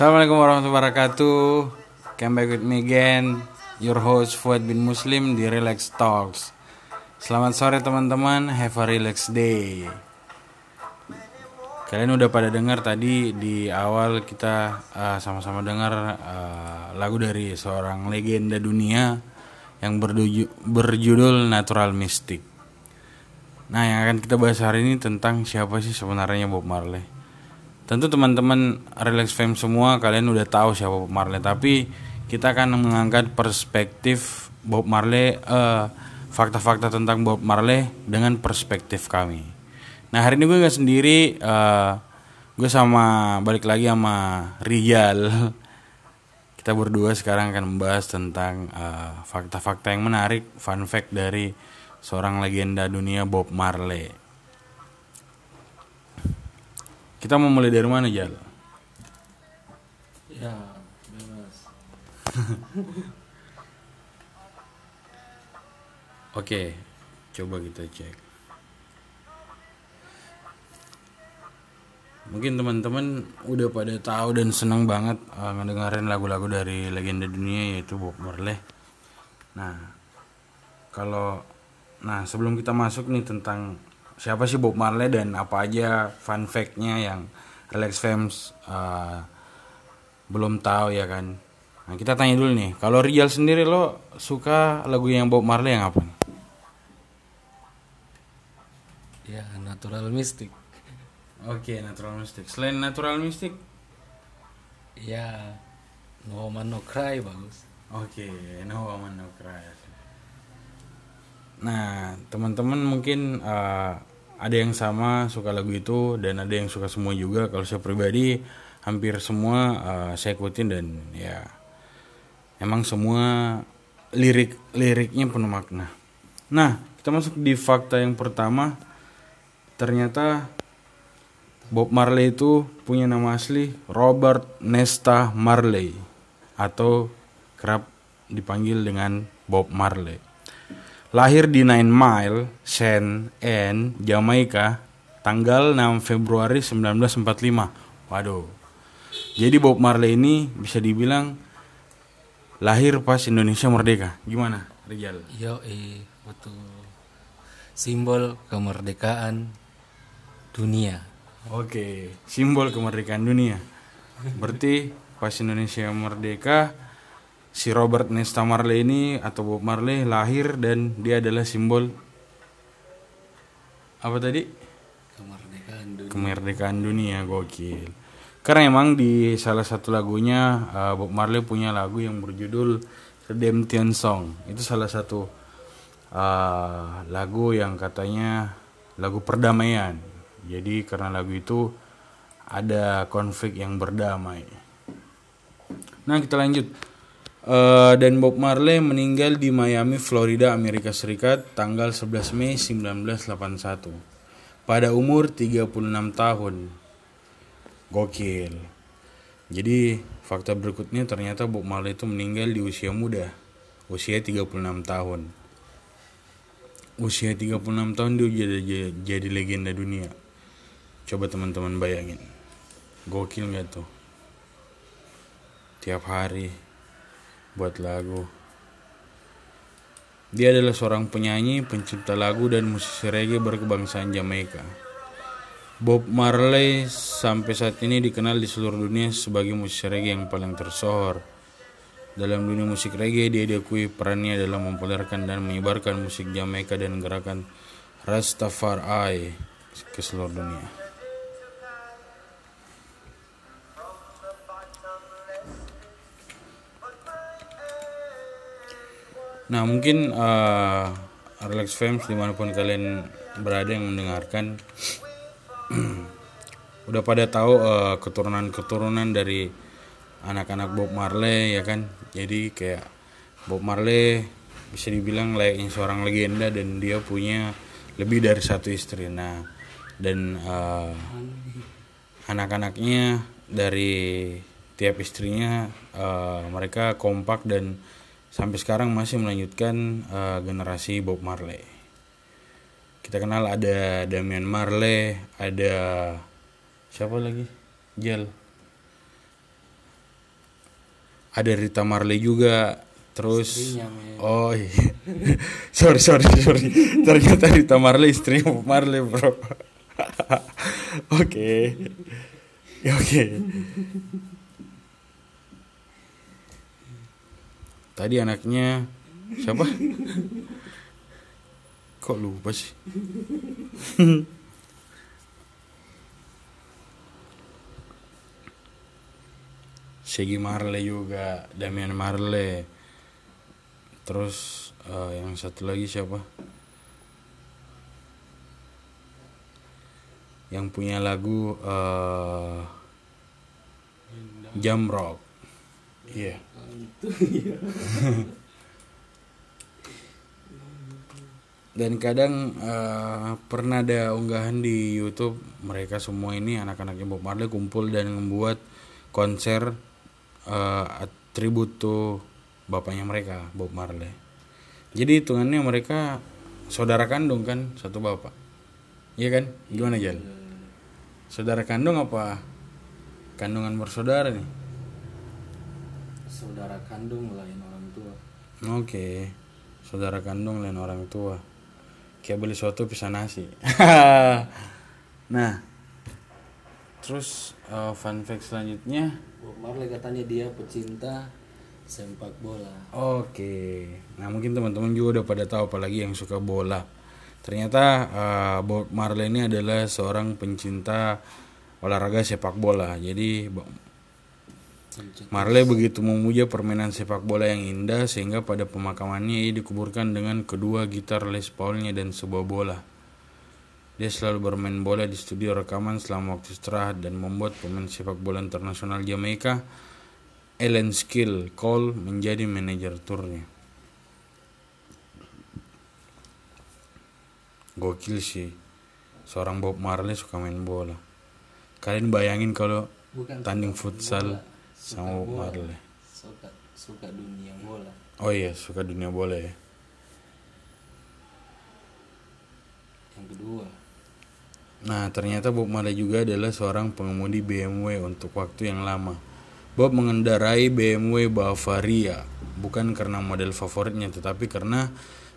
Assalamualaikum warahmatullahi wabarakatuh. Come back with me again, your host Fuad bin Muslim di Relax Talks. Selamat sore teman-teman, have a relax day. Kalian udah pada dengar tadi di awal kita uh, sama-sama dengar uh, lagu dari seorang legenda dunia yang berduju- berjudul Natural Mystic. Nah, yang akan kita bahas hari ini tentang siapa sih sebenarnya Bob Marley. Tentu teman-teman Relax Fam semua kalian udah tahu siapa Bob Marley, tapi kita akan mengangkat perspektif Bob Marley eh, fakta-fakta tentang Bob Marley dengan perspektif kami. Nah, hari ini gue gak sendiri eh, gue sama balik lagi sama Rijal. Kita berdua sekarang akan membahas tentang eh, fakta-fakta yang menarik, fun fact dari seorang legenda dunia Bob Marley. Kita mau mulai dari mana, Jal? Ya, bebas. Oke, coba kita cek. Mungkin teman-teman udah pada tahu dan senang banget uh, ngedengerin lagu-lagu dari legenda dunia yaitu Bob Marley. Nah, kalau nah sebelum kita masuk nih tentang siapa sih Bob Marley dan apa aja fun fact-nya yang Relax Fans uh, belum tahu ya kan. Nah, kita tanya dulu nih, kalau Rijal sendiri lo suka lagu yang Bob Marley yang apa? Ya, natural mystic. Oke, Natural Mystic. Selain Natural Mystic, Ya, no woman no cry bagus. oke, No Woman No Cry. Nah, teman-teman mungkin uh, ada yang sama suka lagu itu dan ada yang suka semua juga. Kalau saya pribadi hampir semua uh, saya ikutin dan ya emang semua lirik liriknya penuh makna. Nah, kita masuk di fakta yang pertama. Ternyata Bob Marley itu punya nama asli Robert Nesta Marley atau kerap dipanggil dengan Bob Marley. Lahir di Nine Mile, Saint Anne, Jamaika, tanggal 6 Februari 1945. Waduh. Jadi Bob Marley ini bisa dibilang lahir pas Indonesia merdeka. Gimana, Rijal? Yo, eh, betul. Simbol kemerdekaan dunia. Oke, simbol kemerdekaan dunia. Berarti pas Indonesia merdeka, si Robert Nesta Marley ini atau Bob Marley lahir dan dia adalah simbol apa tadi? Kemerdekaan dunia. Kemerdekaan dunia, gokil. Karena emang di salah satu lagunya uh, Bob Marley punya lagu yang berjudul Redemption Song. Itu salah satu uh, lagu yang katanya lagu perdamaian. Jadi karena lagu itu ada konflik yang berdamai. Nah kita lanjut. Eh, dan Bob Marley meninggal di Miami, Florida, Amerika Serikat tanggal 11 Mei 1981 pada umur 36 tahun. Gokil. Jadi fakta berikutnya ternyata Bob Marley itu meninggal di usia muda, usia 36 tahun. Usia 36 tahun dia jadi, jadi, legenda dunia. Coba teman-teman bayangin. Gokil nggak tuh? Tiap hari buat lagu. Dia adalah seorang penyanyi, pencipta lagu dan musisi reggae berkebangsaan Jamaika. Bob Marley sampai saat ini dikenal di seluruh dunia sebagai musisi reggae yang paling tersohor. Dalam dunia musik reggae, dia diakui perannya dalam mempopulerkan dan menyebarkan musik Jamaika dan gerakan Rastafari ke seluruh dunia. Nah mungkin uh, Relax Fams di mana pun kalian berada yang mendengarkan udah pada tahu uh, keturunan-keturunan dari anak-anak Bob Marley ya kan? Jadi kayak Bob Marley bisa dibilang layaknya seorang legenda dan dia punya lebih dari satu istri. Nah dan uh, anak-anaknya dari tiap istrinya uh, mereka kompak dan sampai sekarang masih melanjutkan uh, generasi Bob Marley. Kita kenal ada Damian Marley, ada siapa lagi? Jel. ada Rita Marley juga terus Istrinya, oh iya. sorry sorry sorry ternyata Rita Marley istri Bob Marley bro oke oke tadi anaknya siapa kok lupa sih Shaggy Marley juga, Damian Marley. Terus eh, yang satu lagi siapa? Yang punya lagu eh Jam Rock. Iya. Dan kadang eh, pernah ada unggahan di YouTube mereka semua ini anak-anaknya Bob Marley kumpul dan membuat konser eh tribute to bapaknya mereka Bob Marley. Jadi hitungannya mereka saudara kandung kan satu bapak. Iya kan? Gimana Jal? Saudara kandung apa? Kandungan bersaudara nih. Saudara kandung lain orang tua Oke. Saudara kandung lain orang tua. Kayak beli soto pisah nasi. nah. Terus eh, fun fact selanjutnya Bob Marley katanya dia pecinta sepak bola Oke, nah mungkin teman-teman juga udah pada tahu apalagi yang suka bola. Ternyata eh, Bob Marley ini adalah seorang pencinta olahraga sepak bola. Jadi Marley begitu memuja permainan sepak bola yang indah sehingga pada pemakamannya ia dikuburkan dengan kedua gitar Les Paulnya dan sebuah bola. Dia selalu bermain bola di studio rekaman selama waktu istirahat dan membuat pemain sepak bola internasional Jamaika Ellen Skill Cole menjadi manajer turnya. Gokil sih. Seorang Bob Marley suka main bola. Kalian bayangin kalau bukan tanding futsal bola, sama Bob bola. Marley. suka suka dunia bola Oh iya, suka dunia bola ya. yang kedua Nah, ternyata Bob Marley juga adalah seorang pengemudi BMW untuk waktu yang lama. Bob mengendarai BMW Bavaria bukan karena model favoritnya, tetapi karena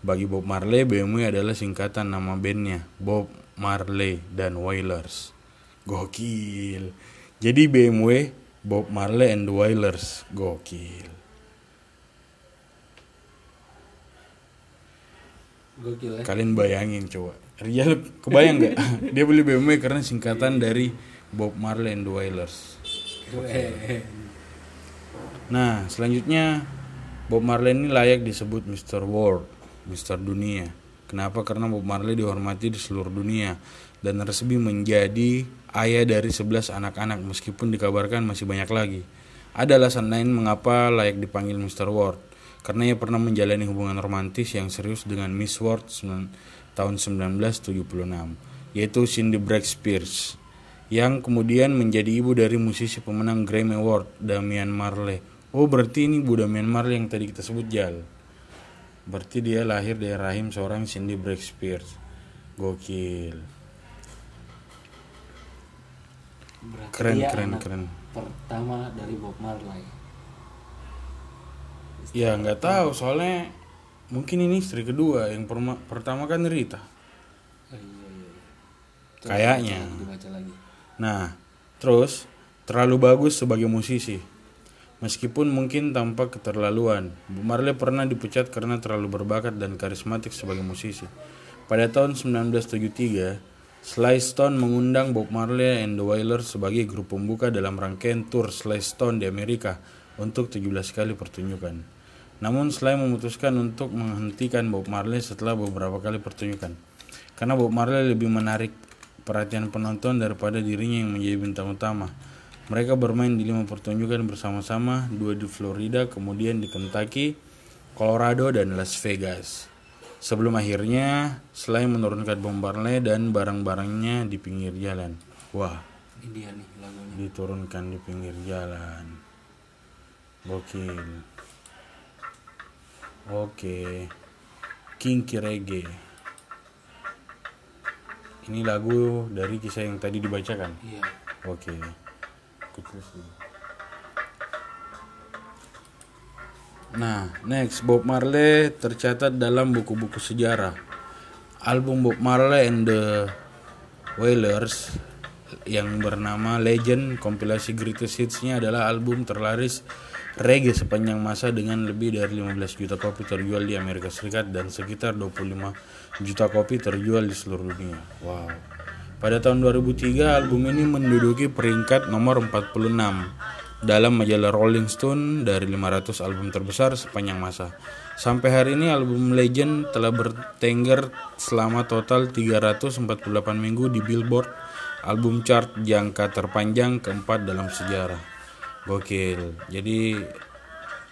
bagi Bob Marley BMW adalah singkatan nama bandnya Bob Marley dan Wailers. Gokil. Jadi BMW Bob Marley and the Wailers. Gokil. gokil ya Kalian bayangin coba. Rijal kebayang nggak? Dia beli BMW karena singkatan dari Bob Marley and the Wailers. Nah, selanjutnya Bob Marley ini layak disebut Mr. World, Mr. Dunia. Kenapa? Karena Bob Marley dihormati di seluruh dunia dan resmi menjadi ayah dari 11 anak-anak meskipun dikabarkan masih banyak lagi. Ada alasan lain mengapa layak dipanggil Mr. World. Karena ia pernah menjalani hubungan romantis yang serius dengan Miss sembilan- tahun 1976, yaitu Cindy Bragg Spears yang kemudian menjadi ibu dari musisi pemenang Grammy Award Damian Marley. Oh berarti ini Bu Damian Marley yang tadi kita sebut Jal. Berarti dia lahir dari rahim seorang Cindy Bragg Spears. Gokil. Berarti Keren dia keren anak keren. pertama dari Bob Marley Ya nggak tahu soalnya mungkin ini istri kedua yang perma- pertama kan Rita. oh, iya, iya, iya. Coba Kayaknya. dibaca lagi, Nah, terus terlalu bagus sebagai musisi. Meskipun mungkin tampak keterlaluan, Bob Marley pernah dipecat karena terlalu berbakat dan karismatik sebagai musisi. Pada tahun 1973, Sly Stone mengundang Bob Marley and the Wailers sebagai grup pembuka dalam rangkaian tour Sly Stone di Amerika untuk 17 kali pertunjukan. Namun Sly memutuskan untuk menghentikan Bob Marley setelah beberapa kali pertunjukan. Karena Bob Marley lebih menarik perhatian penonton daripada dirinya yang menjadi bintang utama. Mereka bermain di lima pertunjukan bersama-sama, dua di Florida, kemudian di Kentucky, Colorado, dan Las Vegas. Sebelum akhirnya, selain menurunkan bom Marley dan barang-barangnya di pinggir jalan. Wah, ini dia nih lagunya diturunkan di pinggir jalan. Gokil. Oke. Kinky Reggae. Ini lagu dari kisah yang tadi dibacakan. iya Oke. Kecil Nah, next Bob Marley tercatat dalam buku-buku sejarah. Album Bob Marley and the Wailers yang bernama Legend kompilasi greatest hits-nya adalah album terlaris reggae sepanjang masa dengan lebih dari 15 juta kopi terjual di Amerika Serikat dan sekitar 25 juta kopi terjual di seluruh dunia. Wow. Pada tahun 2003 album ini menduduki peringkat nomor 46 dalam majalah Rolling Stone dari 500 album terbesar sepanjang masa. Sampai hari ini album Legend telah bertengger selama total 348 minggu di Billboard album chart jangka terpanjang keempat dalam sejarah. Gokil. Jadi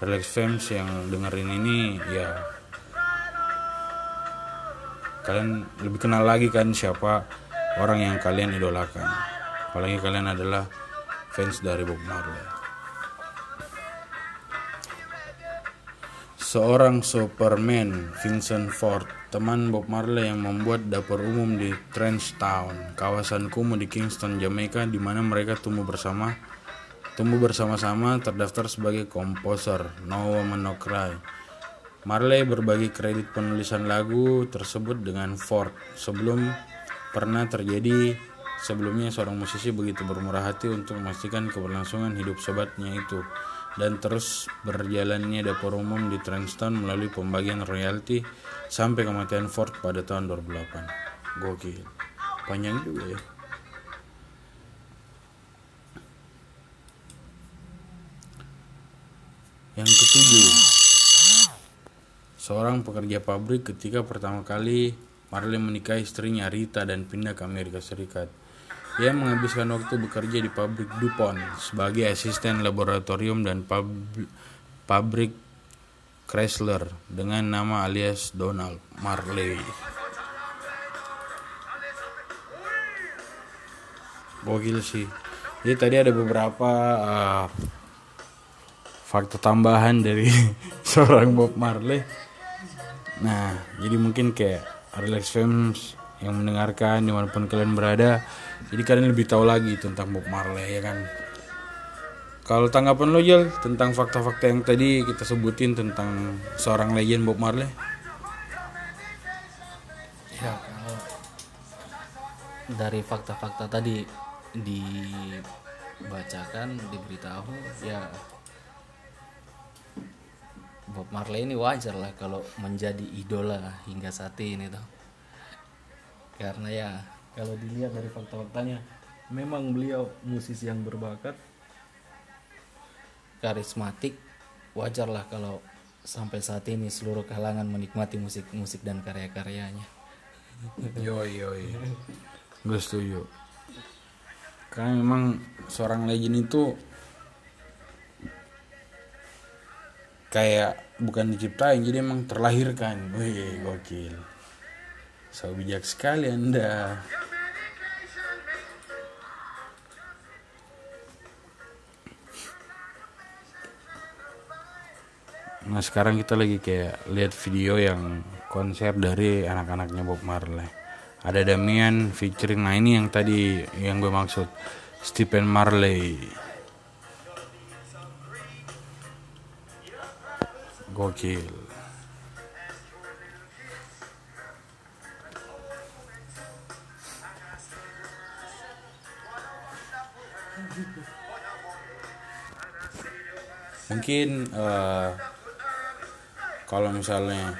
Relax Fans yang dengerin ini ya kalian lebih kenal lagi kan siapa orang yang kalian idolakan. Apalagi kalian adalah fans dari Bob Marley. Seorang Superman, Vincent Ford, teman Bob Marley yang membuat dapur umum di Trench Town, kawasan kumuh di Kingston, Jamaika, di mana mereka tumbuh bersama, tumbuh bersama-sama terdaftar sebagai komposer No Woman No Cry. Marley berbagi kredit penulisan lagu tersebut dengan Ford sebelum pernah terjadi sebelumnya seorang musisi begitu bermurah hati untuk memastikan keberlangsungan hidup sobatnya itu dan terus berjalannya dapur umum di Trenton melalui pembagian royalti sampai kematian Ford pada tahun 2008. Gokil. Panjang juga ya. Yang ketujuh. Seorang pekerja pabrik ketika pertama kali Marley menikahi istrinya Rita dan pindah ke Amerika Serikat. Ia menghabiskan waktu bekerja di pabrik DuPont sebagai asisten laboratorium dan pab pabrik Chrysler dengan nama alias Donald Marley. Gokil sih. Jadi tadi ada beberapa uh, fakta tambahan dari seorang Bob Marley. Nah, jadi mungkin kayak Relax Films yang mendengarkan di mana pun kalian berada jadi kalian lebih tahu lagi tentang Bob Marley ya kan? Kalau tanggapan lo Jal tentang fakta-fakta yang tadi kita sebutin tentang seorang legend Bob Marley? Ya kalau dari fakta-fakta tadi dibacakan diberitahu ya Bob Marley ini wajar lah kalau menjadi idola hingga saat ini tuh karena ya kalau dilihat dari fakta-faktanya memang beliau musisi yang berbakat. Karismatik wajarlah kalau sampai saat ini seluruh kalangan menikmati musik-musik dan karya-karyanya. Yo yo gue setuju. Karena memang seorang legend itu kayak bukan diciptain jadi emang terlahirkan. Wih gokil. So bijak sekali Anda. Nah sekarang kita lagi kayak lihat video yang konser dari anak-anaknya Bob Marley. Ada Damian featuring, nah ini yang tadi yang gue maksud, Stephen Marley. Gokil. mungkin uh, kalau misalnya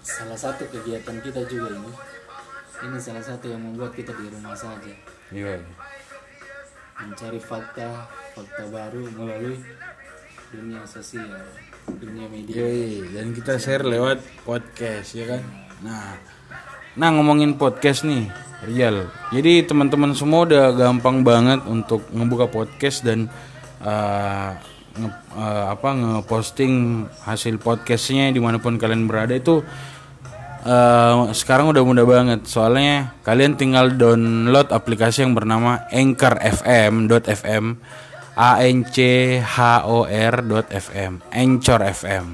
salah satu kegiatan kita juga ini. Ini salah satu yang membuat kita di rumah saja. Iya. Mencari fakta fakta baru melalui dunia sosial dunia media. Yoi, dan kita share lewat podcast ya kan? Nah nah ngomongin podcast nih Rial. Jadi teman-teman semua udah gampang banget untuk ngebuka podcast dan uh, nge, uh, apa ngeposting hasil podcastnya di mana pun kalian berada itu uh, sekarang udah mudah banget. Soalnya kalian tinggal download aplikasi yang bernama Anchor FM .fm a n c h o r .fm Anchor FM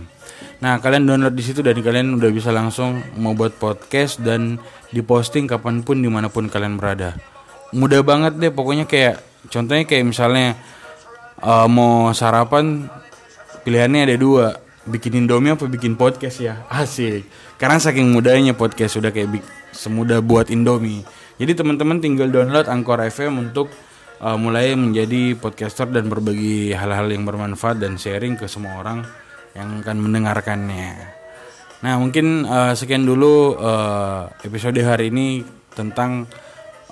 nah kalian download di situ dan kalian udah bisa langsung mau buat podcast dan diposting kapan pun di mana pun kalian berada. Mudah banget deh pokoknya kayak contohnya kayak misalnya uh, mau sarapan pilihannya ada dua. Bikin Indomie apa bikin podcast ya? Asik. Karena saking mudahnya podcast sudah kayak semudah buat Indomie. Jadi teman-teman tinggal download Anchor FM untuk uh, mulai menjadi podcaster dan berbagi hal-hal yang bermanfaat dan sharing ke semua orang yang akan mendengarkannya. Nah mungkin uh, sekian dulu uh, episode hari ini tentang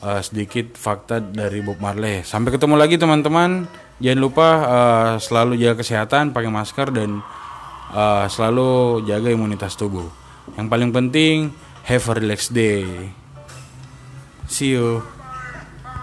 uh, sedikit fakta dari Bob Marley. Sampai ketemu lagi teman-teman jangan lupa uh, selalu jaga kesehatan pakai masker dan uh, selalu jaga imunitas tubuh. Yang paling penting, have a relaxed day. See you.